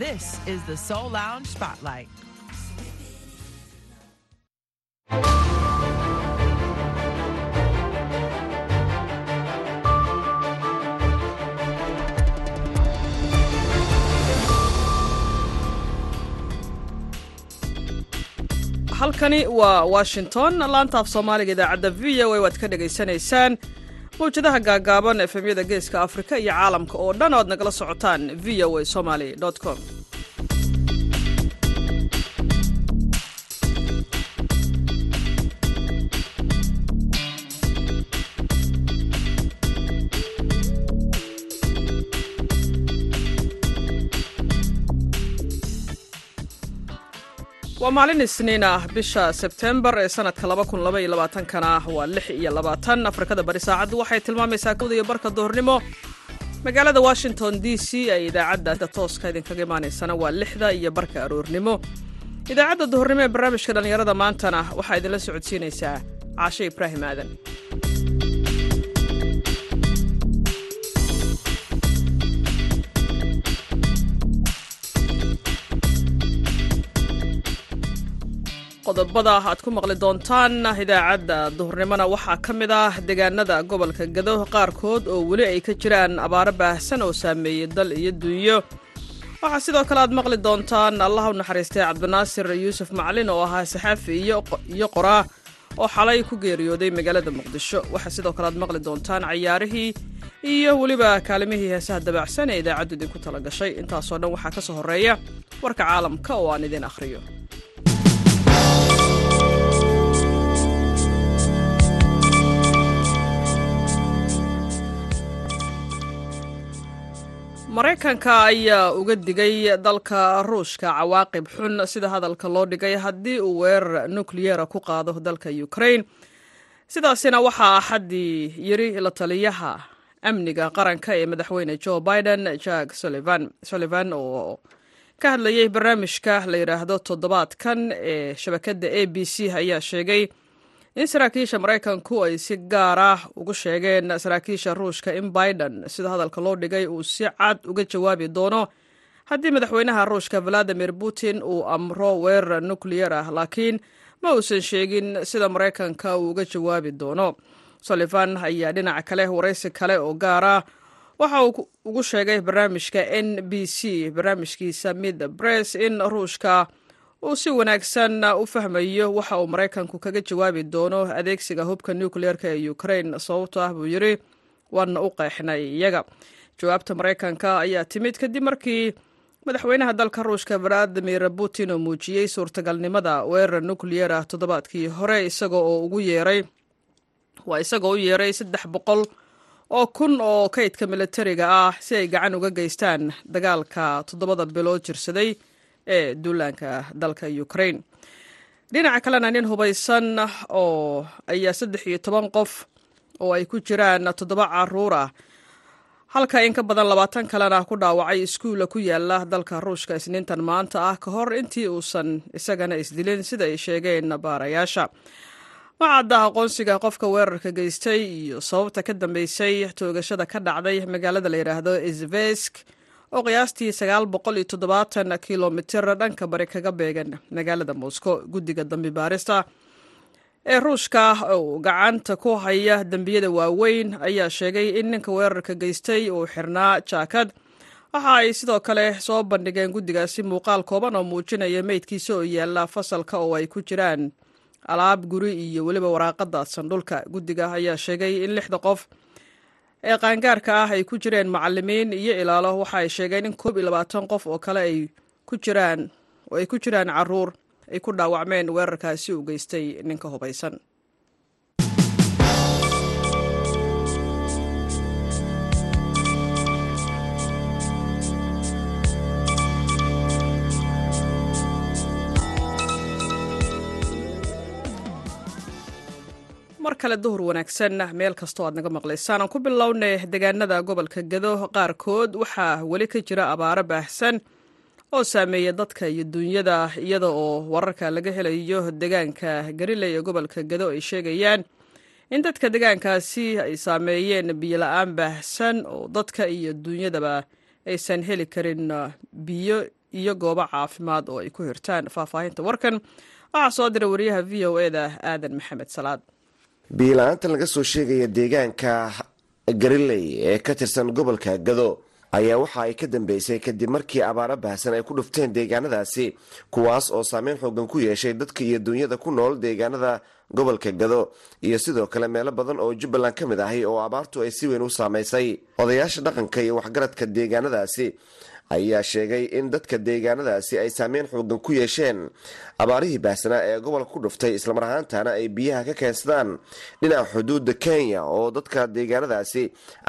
This is the Soul Lounge Spotlight. halkani waa washington laantaaf soomaaliga idaacadda v o a waad ka dhegaysanaysaan mawjadaha gaagaaban efemyada geeska afrika iyo caalamka oo dhan oad nagala socotaan v o a somaly com waa maalin isniin ah bisha sebtembar ee sanadka kana waa lix iyo labaatan. Afrikada bari saacaddu waxay tilmaamaysaa kowda iyo barka duhurnimo magaalada washington d c ee idaacadda tooska idinkaga imaanaysana waa lixda iyo barka aroornimo. Idaacadda duhurnimo ee barnaamijka dhallinyarada maantana waxaa idinla socodsiinaysaa caashe ibraahim aadan qodobada aad ku maqli doontaan idaacadda duhurnimona waxaa ka mid ah deegaanada gobolka gado qaarkood oo weli ay ka jiraan abaaro baahsan oo saameeyey dal iyo dunyo waxaa sidoo kale aad maqli doontaan allah u naxariistay cabdinaasir yuusuf maclin oo ahaa saxaafi iyo qoraa oo xalay ku geeriyooday magaalada muqdisho. Waxaa sidoo kale aad maqli doontaan cayaarihii iyo weliba kaalimihii heesaha dabaacsan ee idaacaddu idinku tala gashay. Intaasoo dhan waxaa ka soo horreeya warka caalamka oo aan idin akhriyo maraykanka ayaa uga digay dalka ruushka cawaaqib xun. Sida hadalka loo dhigay haddii uu weerar nukliyera ku qaado dalka ukrain sidaasina waxaa axaddii yiri la taliyaha amniga qaranka ee madaxweyne joe biden jack sullivan. Oo ka hadlayay barnaamijka la yidhaahdo toddobaadkan ee shabakadda a b c ayaa sheegay in saraakiisha maraykanku ay si gaar ah ugu sheegeen saraakiisha ruushka in biden sida hadalka loo dhigay uu si cad uga jawaabi doono. Haddii madaxweynaha ruushka valadimir putin uu amro weerar nukliyar ah laakiin ma uusan sheegin sida maraykanka uu uga jawaabi doono. Sullivan ayaa dhinaca kale waraysi kale oo gaar ah. Waxa uu ugu sheegay barnaamijka n b c barnaamijkiisa mid bress in ruushka uu si wanaagsan u fahmayo waxa uu maraykanku kaga jawaabi doono adeegsiga hubka nucleerka ee ukrain sababto ah buu yidri waana u qeexnay iyaga. Jawaabta maraykanka ayaa timid kadib markii madaxweynaha dalka ruushka valadimir putin oo muujiyey suurtagalnimada weerar nucleyer ah toddobaadkii hore isagoo oo ugu yeeray waa isagoo u yeeray saddex boqol oo kun oo kaydka militariga ah si ay gacan uga geystaan dagaalka toddobada bilood jirsaday ee duulaanka dalka ukrain dhinaca kalena nin hubaysan oo ayaa saddex iyo toban qof oo ay ku jiraan toddoba carruur ah. Halka in ka badan labaatan kalena ku dhaawacay iskuulla ku yaalla dalka ruushka isniintan maanta ah ka hor intii uusan isagana isdilin sida ay sheegeen baarayaasha macadda aqoonsiga qofka weerarka geystay iyo sababta ka dambeysay toogashada ka dhacday magaalada la yidhaahdo isvesk oo qiyaastii sagaal boqol iyo toddobaatan kilomitir dhanka bari kaga beegan magaalada moscow guddiga dambi baarista ee ruushka oo gacanta ku haya dembiyada waaweyn ayaa sheegay in ninka weerarka geystay uu xirnaa jaakad waxa ay sidoo kale soo bandhigeen guddigaasi muuqaal kooban oo muujinaya meydkiisa oo yaalla fasalka oo ay ku jiraan alaab guri iyo weliba waraaqada sandhulka. Guddiga ayaa sheegay in lixda qof ee qaangaarka ah ay ku jireen macalimiin iyo ilaalo. Waxa ay sheegeen in koob iyo labaatan qof oo kale ay ku jiraan oo ay ku jiraan carruur ay ku dhaawacmeen weerarkaasi uu geystay ninka hubaysan mar kale duhur wanaagsan. Meel kastoo aad naga maqlaysaan aan ku bilownay deegaanada gobolka gado qaarkood waxaa weli ka jira abaaro baahsan oo saameeya dadka iyo duunyada iyada oo wararka laga helayo deegaanka gariley ee gobolka gado ay sheegayaan in dadka deegaankaasi ay saameeyeen biyola-aan baahsan oo dadka iyo duunyadaba aysan heli karin biyo iyo goobo caafimaad oo ay ku hirtaan faahfaahinta warkan. Waxaa soo diray wariyaha v o e da aadan maxamed salaad biila-aanta laga soo sheegaya deegaanka gariley ee ka tirsan gobolka gado ayaa waxa ay ka dambeysay kadib markii abaaro baahsan ay ku dhufteen deegaanadaasi kuwaas oo saameyn xoogan ku yeeshay dadka iyo duunyada ku nool deegaanada gobolka gado. Iyo sidoo kale meelo badan oo jubbaland ka mid ahi oo abaartu ay si weyn u saamaysay. Odayaasha dhaqanka iyo waxgaradka deegaanadaasi ayaa sheegay in dadka deegaanadaasi ay saameyn xoogan ku yeesheen abaarihii baahsanaa ee gobolka ku dhuftay islamar ahaantana ay biyaha ka keensadaan dhinaca xuduudda kenya oo dadka deegaanadaasi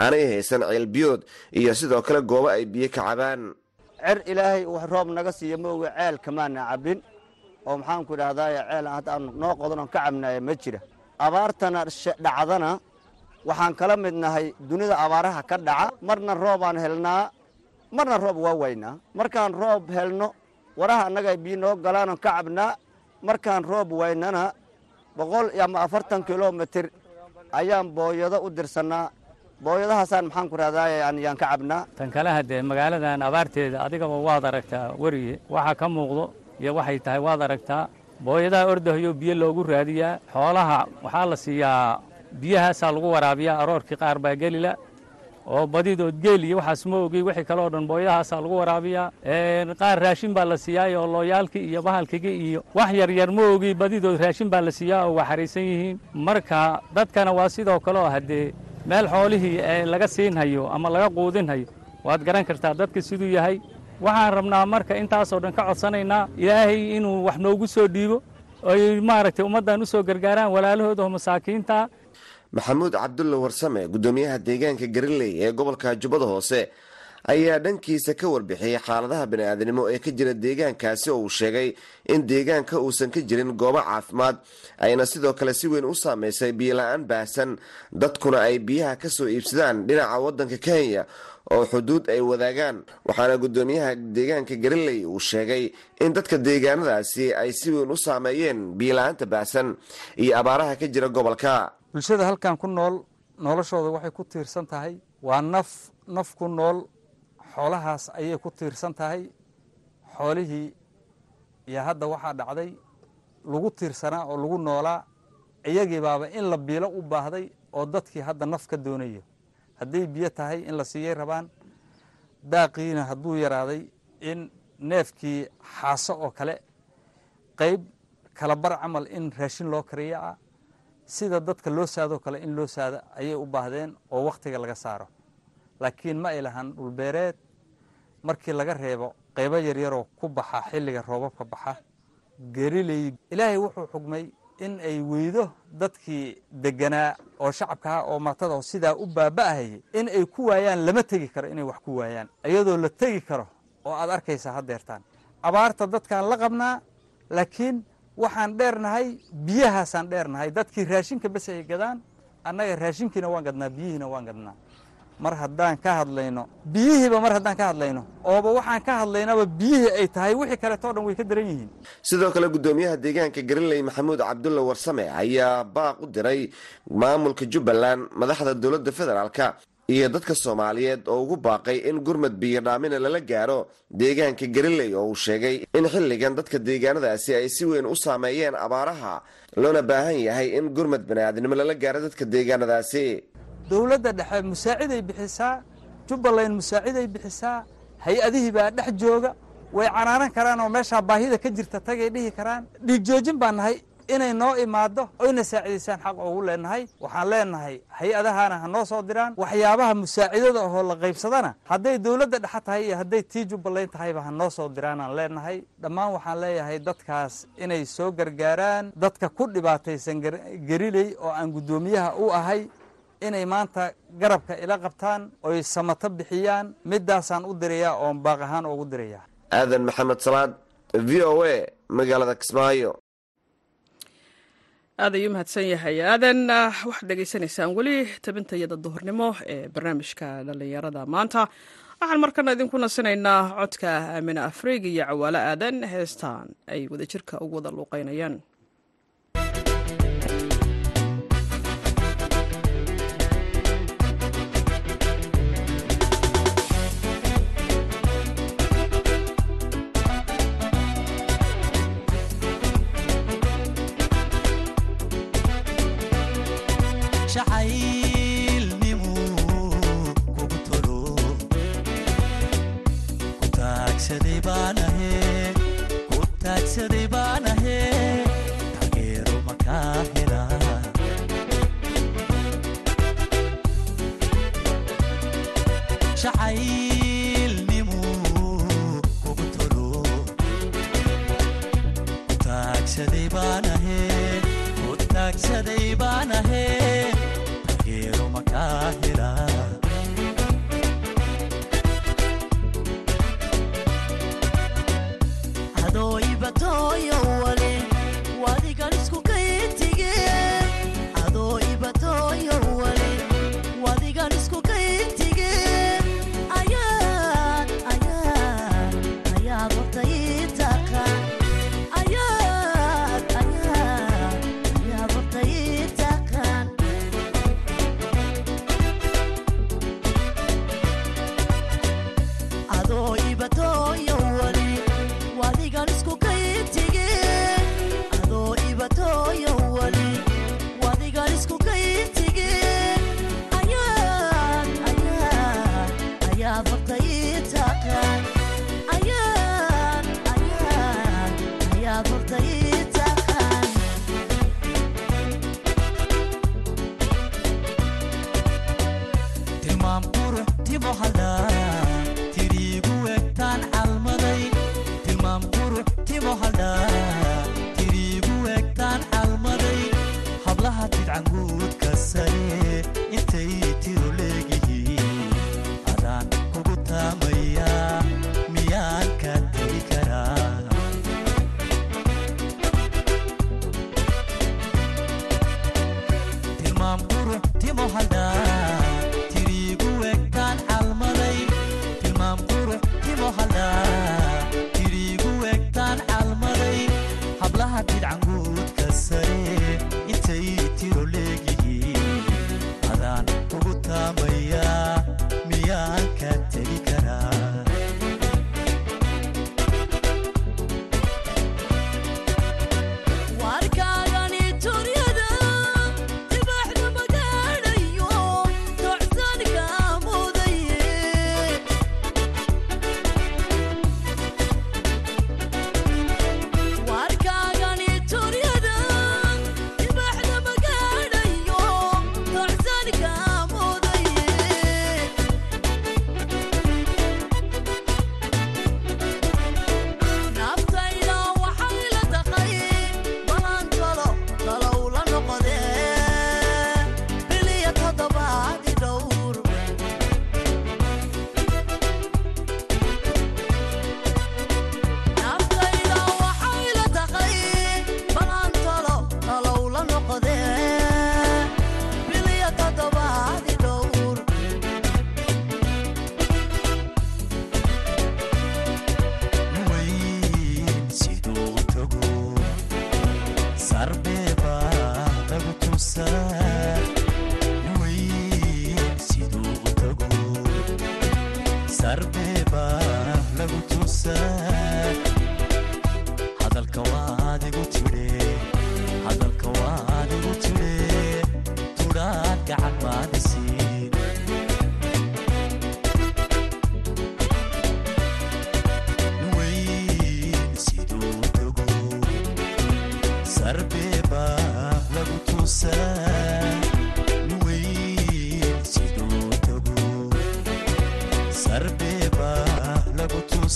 aanay haysan ceelbiyood iyo sidoo kale goobo ay biyo ka cabaan. Cer ilaahay wax roob naga siiya mooga ceel kamaana cabbin oo maxaanku idhahdaay ceel hadda aan noo qodanoo ka cabnaaya ma jira. Abaartana dhacdana waxaan kala mid nahay dunida abaaraha ka dhaca marna roobaan helnaa marna roob waa waynaa markaan roob helno waraha annaga biyo noo galaanoo ka cabnaa markaan roob waynana boqol ama afartan kilomitir ayaan booyado u dirsannaa. Booyadahaasaan maxaanku rahdaay yaan ka cabnaa tan kale haddee magaaladan abaarteeda adigaba waad aragtaa werige waxa ka muuqdo iyo waxay tahay waad aragtaa booyadaha ordahayo biyo loogu raadiyaa xoolaha. Waxaa la siiyaa biyahaasaa lagu waraabiyaa aroorkii qaar baa gelila oo badidood geel iyo waxaas ma ogey wixii kale oo dhan booyadahaasaa lagu waraabiyaa. Qaar raashin baa la siiyaayo looyaalkii iyo bahalkigii iyo wax yaryar ma ogey badidood raashin baa la siiyaa oo waa xaraysan yihiin. Marka dadkana waa sidoo kale oo haddee meel xoolihii laga siinhayo ama laga quudinhayo waad garan kartaa dadka siduu yahay. Waxaan rabnaa marka intaasoo dhan ka codsanaynaa ilaahay inuu wax noogu soo dhiibo. Oy maaragtay ummaddan u soo gargaaraan walaalahooda oo masaakiinta maxamuud cabdulla warsame guddoomiyaha deegaanka gariley ee gobolka jubbada hoose ayaa dhankiisa ka warbixiyey xaaladaha bani-aadnimo ee ka jira deegaankaasi oo uu sheegay in deegaanka uusan ka jirin goobo caafimaad. Ayna sidoo kale si weyn u saameysay biyola-aan baahsan dadkuna ay biyaha ka soo iibsadaan dhinaca waddanka kenya oo xuduud ay wadaagaan. Waxaana guddoomiyaha deegaanka gariley uu sheegay in dadka deegaanadaasi ay si weyn u saameeyeen biyola-aanta baahsan iyo abaaraha ka jira gobolka bulshada halkan ku nool noloshooda waxay ku tiirsan tahay. Waa naf naf ku nool xoolahaas ayay ku tiirsan tahay. Xoolihii iyo hadda waxaa dhacday lagu tiirsanaa oo lagu noolaa iyagii baaba in la biilo u baahday oo dadkii hadda naf ka doonayo hadday biyo tahay in la siiyay rabaan daaqiina hadduu yaraaday in neefkii xaaso oo kale qayb kala bar camal in raashin loo kariya ah sida dadka loo saadoo kale in loo saado ayay u baahdeen oo wakhtiga laga saaro. Laakiin ma ay lahan dhulbeereed markii laga reebo qaybo yaryaroo ku baxa xilliga roobabka baxa geriley ilaahay wuxuu xugmay in ay weydo dadkii deganaa oo shacabkaha oo martada oo sidaa u baaba'ahayay in ay ku waayaan lama tegi karo inay wax ku waayaan. Iyadoo la tegi karo oo aad arkaysaa haddeertaan. Abaarta dadkaan la qabnaa laakiin waxaan dheernahay biyahaasaan dheernahay. Dadkii raashinka bes ay gadaan annaga raashinkiina waan gadnaa biyihiina waan gadnaa. Mar haddaan ka hadlayno biyihiiba mar haddaan ka hadlayno ooba waxaan ka hadlaynaba biyihii ay tahay wixii kaleetoo dhan way ka daran yihiin. Sidoo kale guddoomiyaha deegaanka gariley maxamuud cabdulla warsame ayaa baaq u diray maamulka jubbaland madaxda dowladda federaalka iyo dadka soomaaliyeed oo ugu baaqay in gurmad biyodhaamina lala gaaro deegaanka gariley oo uu sheegay in xilligan dadka deegaanadaasi ay si weyn u saameeyeen abaaraha loona baahan yahay in gurmad baniaadnimo lala gaaro dadka deegaanadaasi. Dowladda dhexe musaaciday bixisaa jubbaland musaaciday bixisaa hay'adihii baa dhex jooga way canaanan karaan oo meeshaa baahida ka jirta tagay dhihi karaan. Dhiig joojin baan nahay inay noo imaado oyna saacidaysaan xaq ugu leenahay waxaan leenahay hay'adahana ha noo soo diraan waxyaabaha musaacidada ahoo la qaybsadana hadday dowladda dhexe tahay iyo hadday tii jubbaland tahayba ha noo soo diraanaan leenahay. Dhammaan waxaan leeyahay dadkaas inay soo gargaaraan dadka ku dhibaataysan geriley oo aan guddoomiyaha u ahay inay maanta garabka ila qabtaan oy samato bixiyaan midaasaan u dirayaa oon baaq ahaan ugu dirayaa. Aadan maxamed salaad v o a magaalada kismaayo aad ayuu mahadsan yahay. Aadan waxaad dhegaysanaysaan weli tabintayada duhurnimo ee barnaamijka dhallinyarada. Maanta waxaan markana idinku nasinaynaa codka aamine afriig iyo cawaalo aadan heestaan ay wadajirka ugu wada luuqeynayaan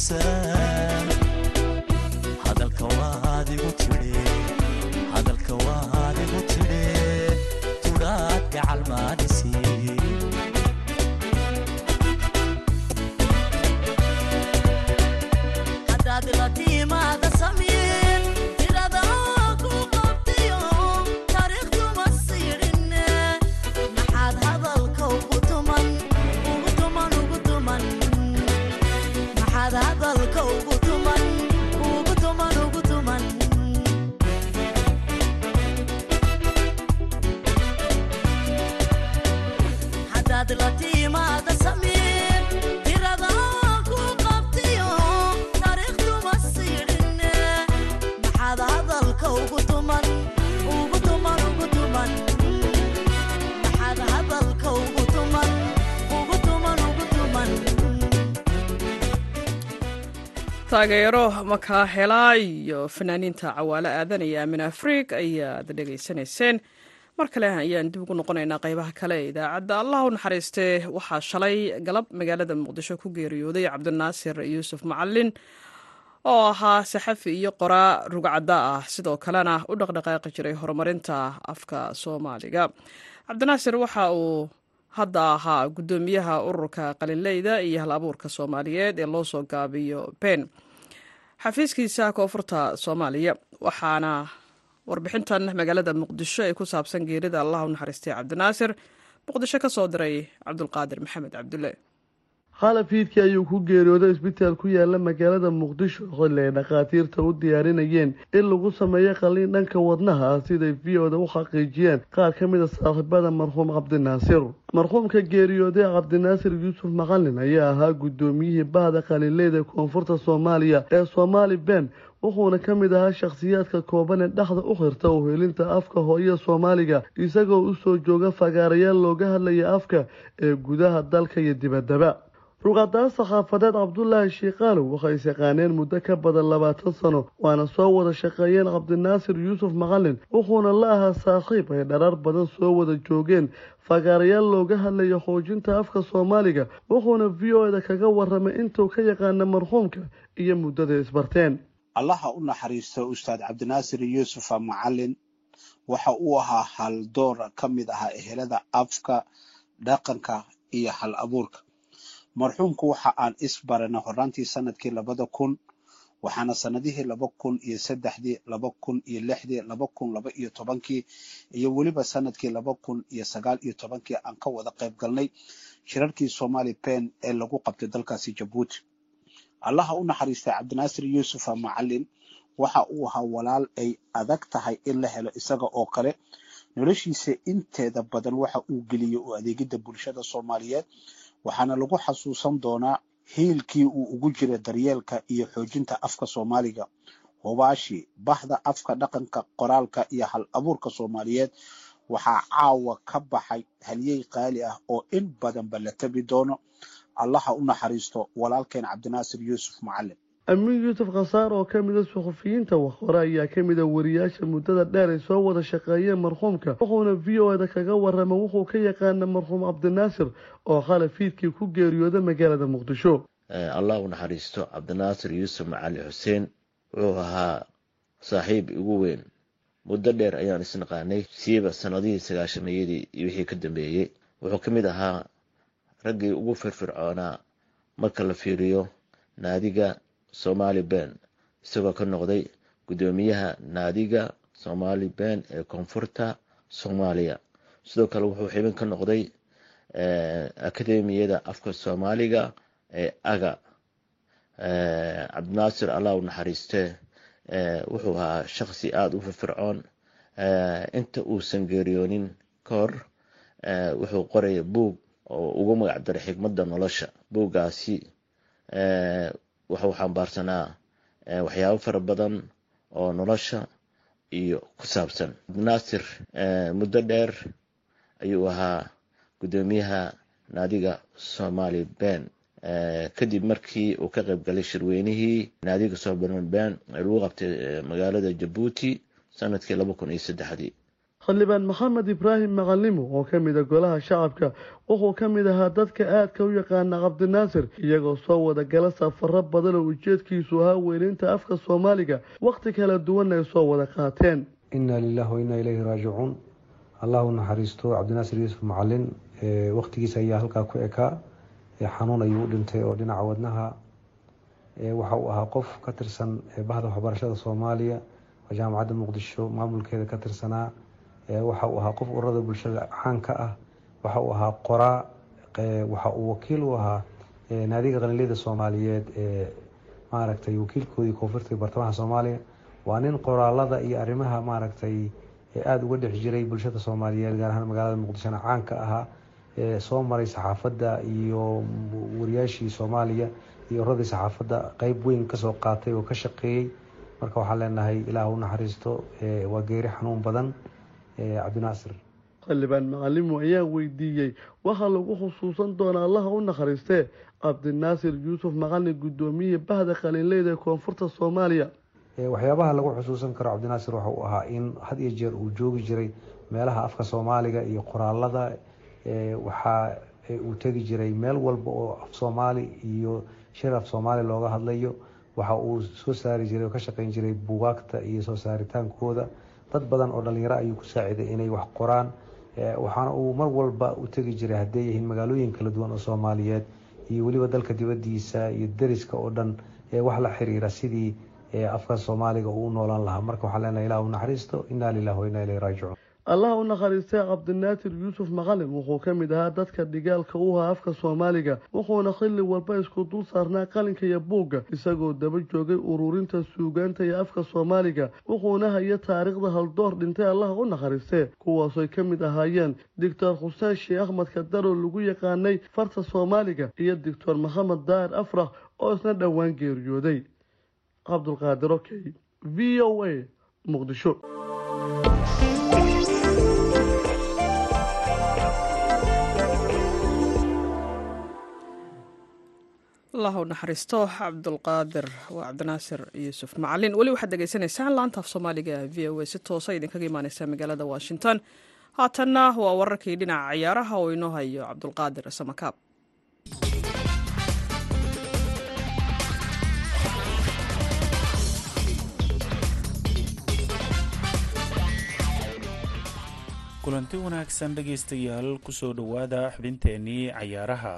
sun. Taageero makaa helaa iyo fanaaniinta cawaalo aadan iyo aamin afriig ayaad dhegaysanayseen. Mar kale ayaan dib ugu noqonaynaa qaybaha kale ee idaacadda. Allah u naxariistee waxaa shalay galab magaalada muqdisho ku geeriyooday cabdinaasir yuusuf macalin oo ahaa saxafi iyo qoraa rugcadda ah. Sidoo kalena u dhaqdhaqaaqi jiray horumarinta afka soomaaliga. Cabdinaasir waxa uu hadda ahaa guddoomiyaha ururka qalinleyda iyo hal abuurka soomaaliyeed ee loo soo gaabiyo ben xafiiskiisa koonfurta soomaaliya. Waxaana warbixintan magaalada muqdisho ee ku saabsan geerida allah u naxariistay cabdinaasir muqdisho ka soo diray cabdulqaadir maxamed cabdulle khalafiidkii ayuu ku geeriyooday isbitaal ku yaalla magaalada muqdisho xilli ay dhakhaatiirta u diyaarinayeen in lagu sameeyo qalliin dhanka wadnaha ah siday v oda u xaqiijiyeen qaar ka mid a saaxiibada marxuum cabdinaasir marxuumka geeriyooday cabdinaasir yuusuf macalin ayaa ahaa guddoomiyihii bahda qalinleyda koonfurta soomaaliya ee soomaali ben wuxuuna ka mid ahaa shakhsiyaadka kooban ee dhexda u xirta uhelinta afka hooyada soomaaliga isagoo u soo jooga fagaarayaal looga hadlaya afka ee gudaha dalka iyo dibaddaba ruqadaa saxaafadeed cabdulaahi shiikaalow waxay isaqaaneen muddo ka badan labaatan sano waana soo wada shaqeeyeen cabdinaasir yuusuf macalin wuxuuna la ahaa saaxiib ay dharar badan soo wada joogeen. Fagaarayaal looga hadlaya xoojinta afka soomaaliga wuxuuna v o eda kaga waramay intuu ka yaqaana marxuumka iyo muddada isbarteen. Allaha u naxariisto ustaad cabdinaasir yuusufa macalin waxa uu ahaa haldoora ka mid ahaa ehelada afka dhaqanka iyo hal abuurka marxuumku waxa aan isbaranay horaantii sannadkii labada kun waxaana sanadihii laba kun iyo saddexdii laba kun iyo lixdii laba kun laba iyo tobankii iyo weliba sannadkii laba kun iyo sagaal iyo tobankii aan ka wada qayb galnay shirarkii somali pen ee lagu qabtay dalkaasi jabuuti. Allaha u naxariistay cabdinaasir yuusufa macalin waxa uu ahaa walaal ay adag tahay in la helo isaga oo kale. Noloshiisa inteeda badan waxa uu geliyey u adeegidda bulshada soomaaliyeed waxaana lagu xasuusan doonaa hiilkii uu ugu jiray daryeelka iyo xoojinta afka soomaaliga. Hubaashi bahda afka dhaqanka qoraalka iyo hal abuurka soomaaliyeed waxaa caawa ka baxay halyey qaali ah oo in badanba la tabi doono. Allaha u naxariisto walaalkeen cabdinaasir yuusuf macalin amiin yuusuf khasaar oo ka mid a suxufiyiinta waxhore ayaa ka mid a wariyaasha muddada dheer ay soo wada shaqeeyeen marxuumka wuxuuna v o eda kaga warramay wuxuu ka yaqaana marxuum cabdinaasir oo khala fiidkii ku geeriyooda magaalada muqdisho. Allah u naxariisto cabdinaasir yuusuf macali xuseen wuxuu ahaa saaxiib igu weyn. Muddo dheer ayaan isnaqaanay siiba sanadihii sagaashameeyadii iyo wixii ka dambeeyey wuxuu ka mid ahaa raggii ugu firfircoonaa marka la fiiriyo naadiga somali ben isagoo ka noqday guddoomiyaha naadiga somali ben ee koonfurta soomaaliya. Sidoo kale wuxuu xibin ka noqday akademiyada afka soomaaliga ee aga. Cabdinaasir allah u naxariiste wuxuu ahaa shaqsi aada u firfircoon. Inta uusan geeriyoonin ka wuxuu qoraya buug oo ugu magac daray xikmadda nolosha. Buuggaasi wuxuu xambaarsanaa waxyaabo fara badan oo nolosha iyo ku saabsan. Cabdinaasir muddo dheer ayuu ahaa guddoomiyaha naadiga somali ben kadib markii uu ka qayb galay shirweynihii naadiga somali ben ee lagu qabtay magaalada jabuuti sannadkii laba kun iyo saddexdii xildhibaan maxamed ibraahim macalimo oo ka mid a golaha shacabka wuxuu ka mid ahaa dadka aadka u yaqaana cabdinaasir iyagoo soo wada gala safaro badan oo ujeedkiisu ahaa weynaynta afka soomaaliga wakhti kala duwan ay soo wada qaateen. Inna lilahi wa inna ilayhi raajicuun. Allah u naxariisto cabdinaasir yuusuf macalin wakhtigiisa ayaa halkaa ku ekaa xanuun ayuu u dhintay oo dhinaca wadnaha waxa uu ahaa qof ka tirsan bahda waxbarashada soomaaliya oo jaamacadda muqdisho maamulkeeda ka tirsanaa waxa uu ahaa qof ururada bulshada caanka ah waxa uu ahaa qoraa waxa uu wakiil u ahaa naadiga qalinleyda soomaaliyeed ee maaragtay wakiilkoodii koonfurta bartamaha soomaaliya. Waa nin qoraalada iyo arrimaha maaragtay aada uga dhex jiray bulshada soomaaliyeed gaar ahaan magaalada muqdishona caanka ahaa soo maray saxaafadda iyo wariyaashii soomaaliya iyo ururadii saxaafadda qeyb weyn ka soo qaatay oo ka shaqeeyey. Marka waxaan leenahay ilaah u naxariisto waa geeri xanuun badan cabdinaasir xildhibaan macalimo ayaa weydiiyey waxaa lagu xusuusan doonaa allaha u nakhariistee cabdinaasir yuusuf macalin guddoomiyihii bahda qalinleyda ee koonfurta soomaaliya. Waxyaabaha lagu xusuusan karo cabdinaasir waxa uu ahaa in had iyo jeer uu joogi jiray meelaha afka soomaaliga iyo qoraalada waxaa uu tegi jiray meel walba oo af soomaali iyo shir af soomaali looga hadlayo. Waxa uu soo saari jiray oo ka shaqeyn jiray buugaagta iyo soo saaritaankooda dad badan oo dhalinyaro ayuu ku saaciday inay wax qoraan waxaana uu mar walba u tegi jiray hadday yihiin magaalooyin kala duwan oo soomaaliyeed iyo weliba dalka dibadiisa iyo deriska oo dhan wax la xiriira sidii afka soomaaliga uu u noolaan lahaa. Marka waxaan leenahay ilah u naxariisto inaa lilah wa inaa ilayhi raajicuun allaha u nakhariistay cabdinaasir yuusuf macalin wuxuu ka mid ahaa dadka dhigaalka u ahaa afka soomaaliga wuxuuna xilli walba isku dul saarnaa qalinka iyo buugga isagoo daba joogay ururinta suugaanta iyo afka soomaaliga wuxuuna haya taariikhda haldoor dhintay allaha u nakhariistee kuwaasoy ka mid ahaayeen doctor xuseen sheekh axmed kadaro lagu yaqaanay farta soomaaliga iyo doctor maxamed daahir afrax oo isna dhowaan geeriyooday. Cabdulqaadir okey v o a muqdisho allah naxariisto cabdulqaadir waa cabdinaasir yuusuf macalin. Weli waxaad degeysanaysaan laanta af soomaaliga v o a si toosa idinkaga imaaneysa magaalada washington. Haatanna waa wararkii dhinaca ciyaaraha oo inoo hayo cabdulqaadir samakaab kulanti wanaagsan dhegaystayaal ku soo dhowaada xubinteenii cayaaraha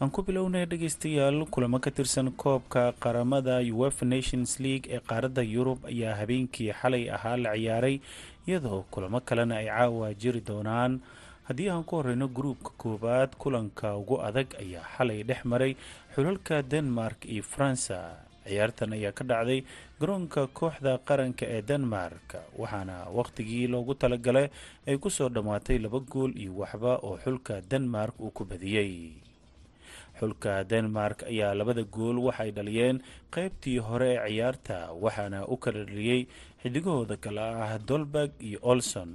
aan ku bilownay dhegaystayaal kulamo ka tirsan koobka qaramada uefa nations league ee qaaradda yurub ayaa habeenkii xalay ahaa la ciyaaray iyadoo kulamo kalena ay caawa jiri doonaan. Haddii aan ku horeyno gruubka koowaad kulanka ugu adag ayaa xalay dhex maray xulalka denmark iyo faransa. Ciyaartan ayaa ka dhacday garoonka kooxda qaranka ee denmark waxaana wakhtigii loogu talagalay ay ku soo dhammaatay laba gool iyo waxba oo xulka denmark uu ku badiyey xulka denmark ayaa labada gool waxay dhaliyeen qeybtii hore ee ciyaarta waxaana u kala dhaliyey xidigahooda kale ah dolberg iyo olson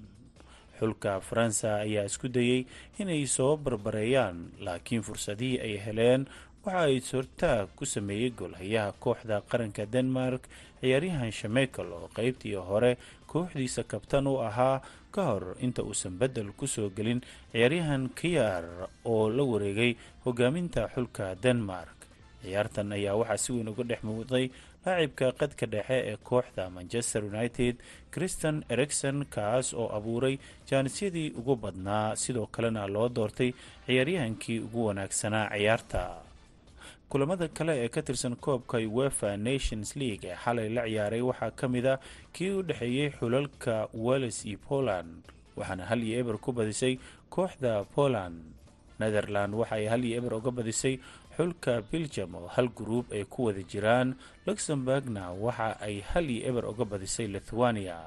xulka faransa ayaa isku dayey inay soo barbareeyaan laakiin fursadihii ay heleen waxa ay sortaag ku sameeyey goolhayaha kooxda qaranka denmark ciyaaryahan shamekel oo qeybtii hore kooxdiisa kabtan u ahaa ka hor inta uusan bedel ku soo gelin ciyaaryahan kiyar oo la wareegay hogaaminta xulka denmark. Ciyaartan ayaa waxaa si weyn uga dhex muuqday laacibka qadka dhexe ee kooxda manchester united christian ericson kaas oo abuuray jaanisyadii ugu badnaa sidoo kalena loo doortay ciyaaryahankii ugu wanaagsanaa ciyaarta kulamada kale ee ka tirsan koobka uefa nations league ee xalay la ciyaaray waxaa ka mid a kii u dhexeeyey xulalka welles iyo poland waxaana hal iyo eber ku badisay kooxda poland. Netherland waxa ay hal iyo eber uga badisay xulka belgium oo hal guruub ay ku wada jiraan. Luxemburgna waxa ay hal iyo eber uga badisay lithuania.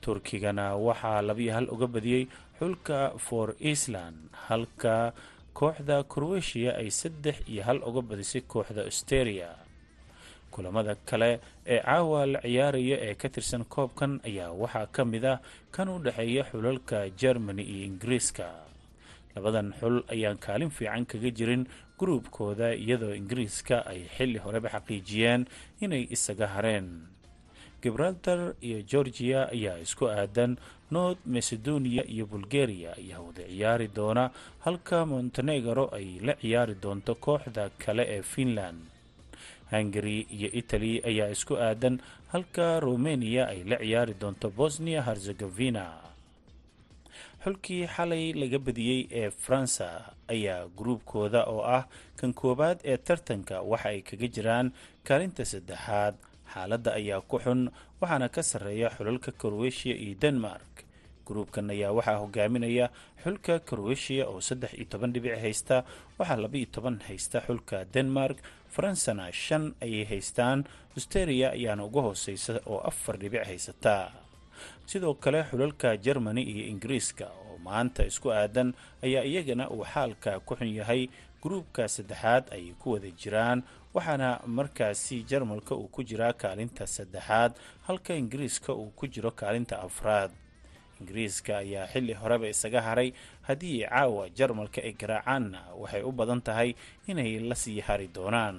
Turkigana waxaa labiyo hal uga badiyey xulka for island halka kooxda croatia ay saddex iyo hal uga badisay kooxda austeria kulamada kale ee caawa la ciyaaraya ee ka tirsan koobkan ayaa waxaa ka mid ah kan u dhexeeya xulalka germany iyo ingiriiska. Labadan xul ayaan kaalin fiican kaga jirin gruubkooda iyadoo ingiriiska ay xilli horeba xaqiijiyeen inay isaga hareen. Gibraltar iyo georgia ayaa isku aadan north macedonia iyo bulgaria ayaa wada ciyaari doona halka montenegro ay la ciyaari doonto kooxda kale ee finland. Hungary iyo italy ayaa isku aadan halka romania ay la ciyaari doonto bosnia herzegovina. Xulkii xalay laga badiyey ee faransa ayaa gruubkooda oo ah kan koowaad ee tartanka waxa ay kaga jiraan kaalinta saddexaad xaaladda ayaa ku xun waxaana ka sarreeya xulalka kroatia iyo denmark. Gruubkan ayaa waxaa hogaaminaya xulka kroatia oo saddex iyo toban dhibic haysta waxaa laba iyo toban haysta xulka denmark. Faransana shan ayay haystaan austeria ayaana uga hooseysa oo afar dhibic haysata. Sidoo kale xulalka germany iyo ingiriiska oo maanta isku aadan ayaa iyagana uu xaalka ku xun yahay gruubka saddexaad ay ku wada jiraan waxaana markaasi jarmalka uu ku jiraa kaalinta saddexaad halka ingiriiska uu ku jiro kaalinta afraad. Ingiriiska ayaa xilli horeba isaga haray haddii caawa jarmalka ay garaacaanna waxay u badan tahay inay la sii hari doonaan.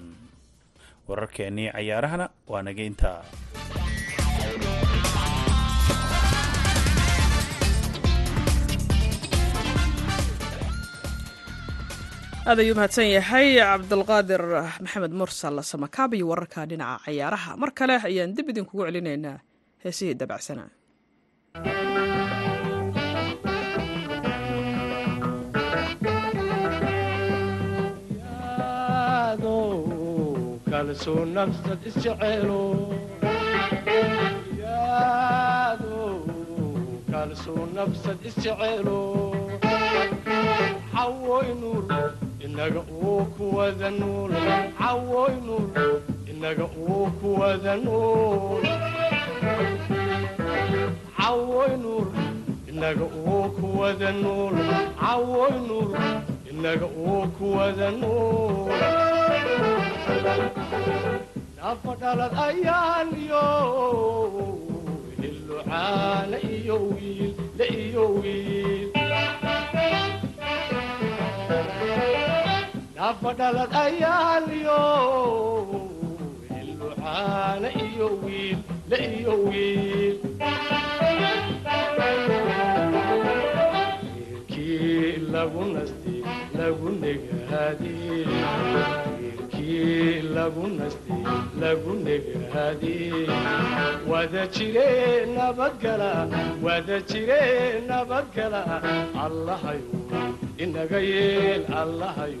Wararkeennii cayaarahana waa nageynta aad ayuu mahadsan yahay cabdulqaadir maxamed mursal samakaab iyo wararka dhinaca cayaaraha mar kale ayaan dib idinkugu celinaynaa heesihii dabacsana inaga uu kuwada nuul cawoy nuul inaga uu kuwada nuul cawoy nuul inaga uu kuwada nuul cawoy nuul inaga uu kuwada nuul nafa dhalad ayaan iyo hillucaana iyo wiil la iyo wiil nafadhalad ayaaliyo hillucaana iyo wiil la iyo wiil wiilkii lagu nasti lagu negaadi wiilkii lagu nasti lagu negaadi wada jire nabadgala wada jire nabadgala. Allahayo inaga yeel allahayo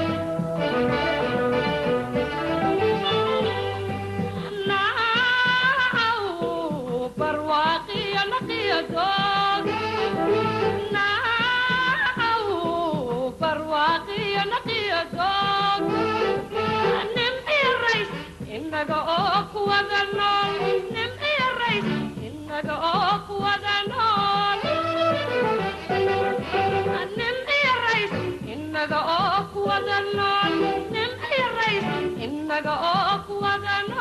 inaga oo kuwada nool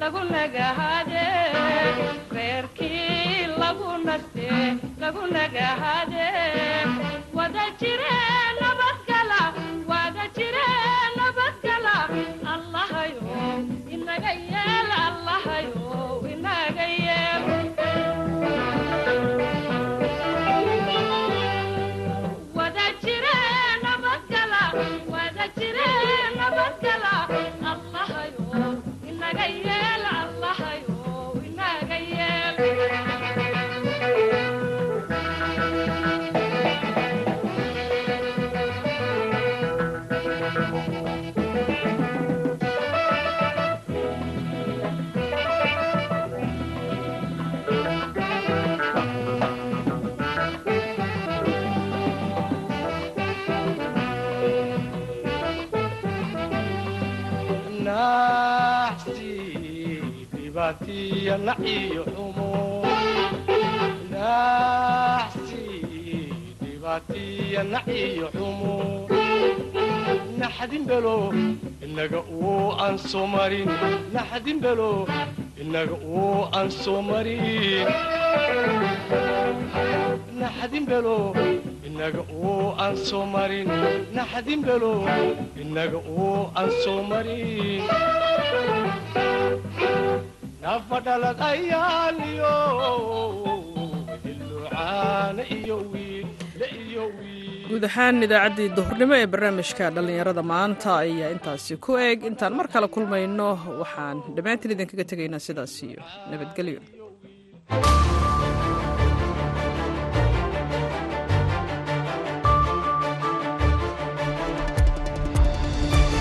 lagu nagahade reerkii lagu naste lagu nagahade wada jire dhibaatiya naciyo xumo naxsi dhibaatiya naciyo xumo naxdin belo inaga uu aan soo marin naxdin belo inaga uu aan soo marin naxdin belo inaga uu aan soo marin naxdin belo inaga uu aan soo marin nafadhalad ayaaliyo hillucaana iyo la iyo wiil. Guud ahaan idaacaddii duhurnimo ee barnaamijka dhallinyarada maanta ayaa intaasi ku eg. Intaan mar kale kulmayno waxaan dhammaantiin idinkaga tegaynaa sidaas iyo nabadgelyo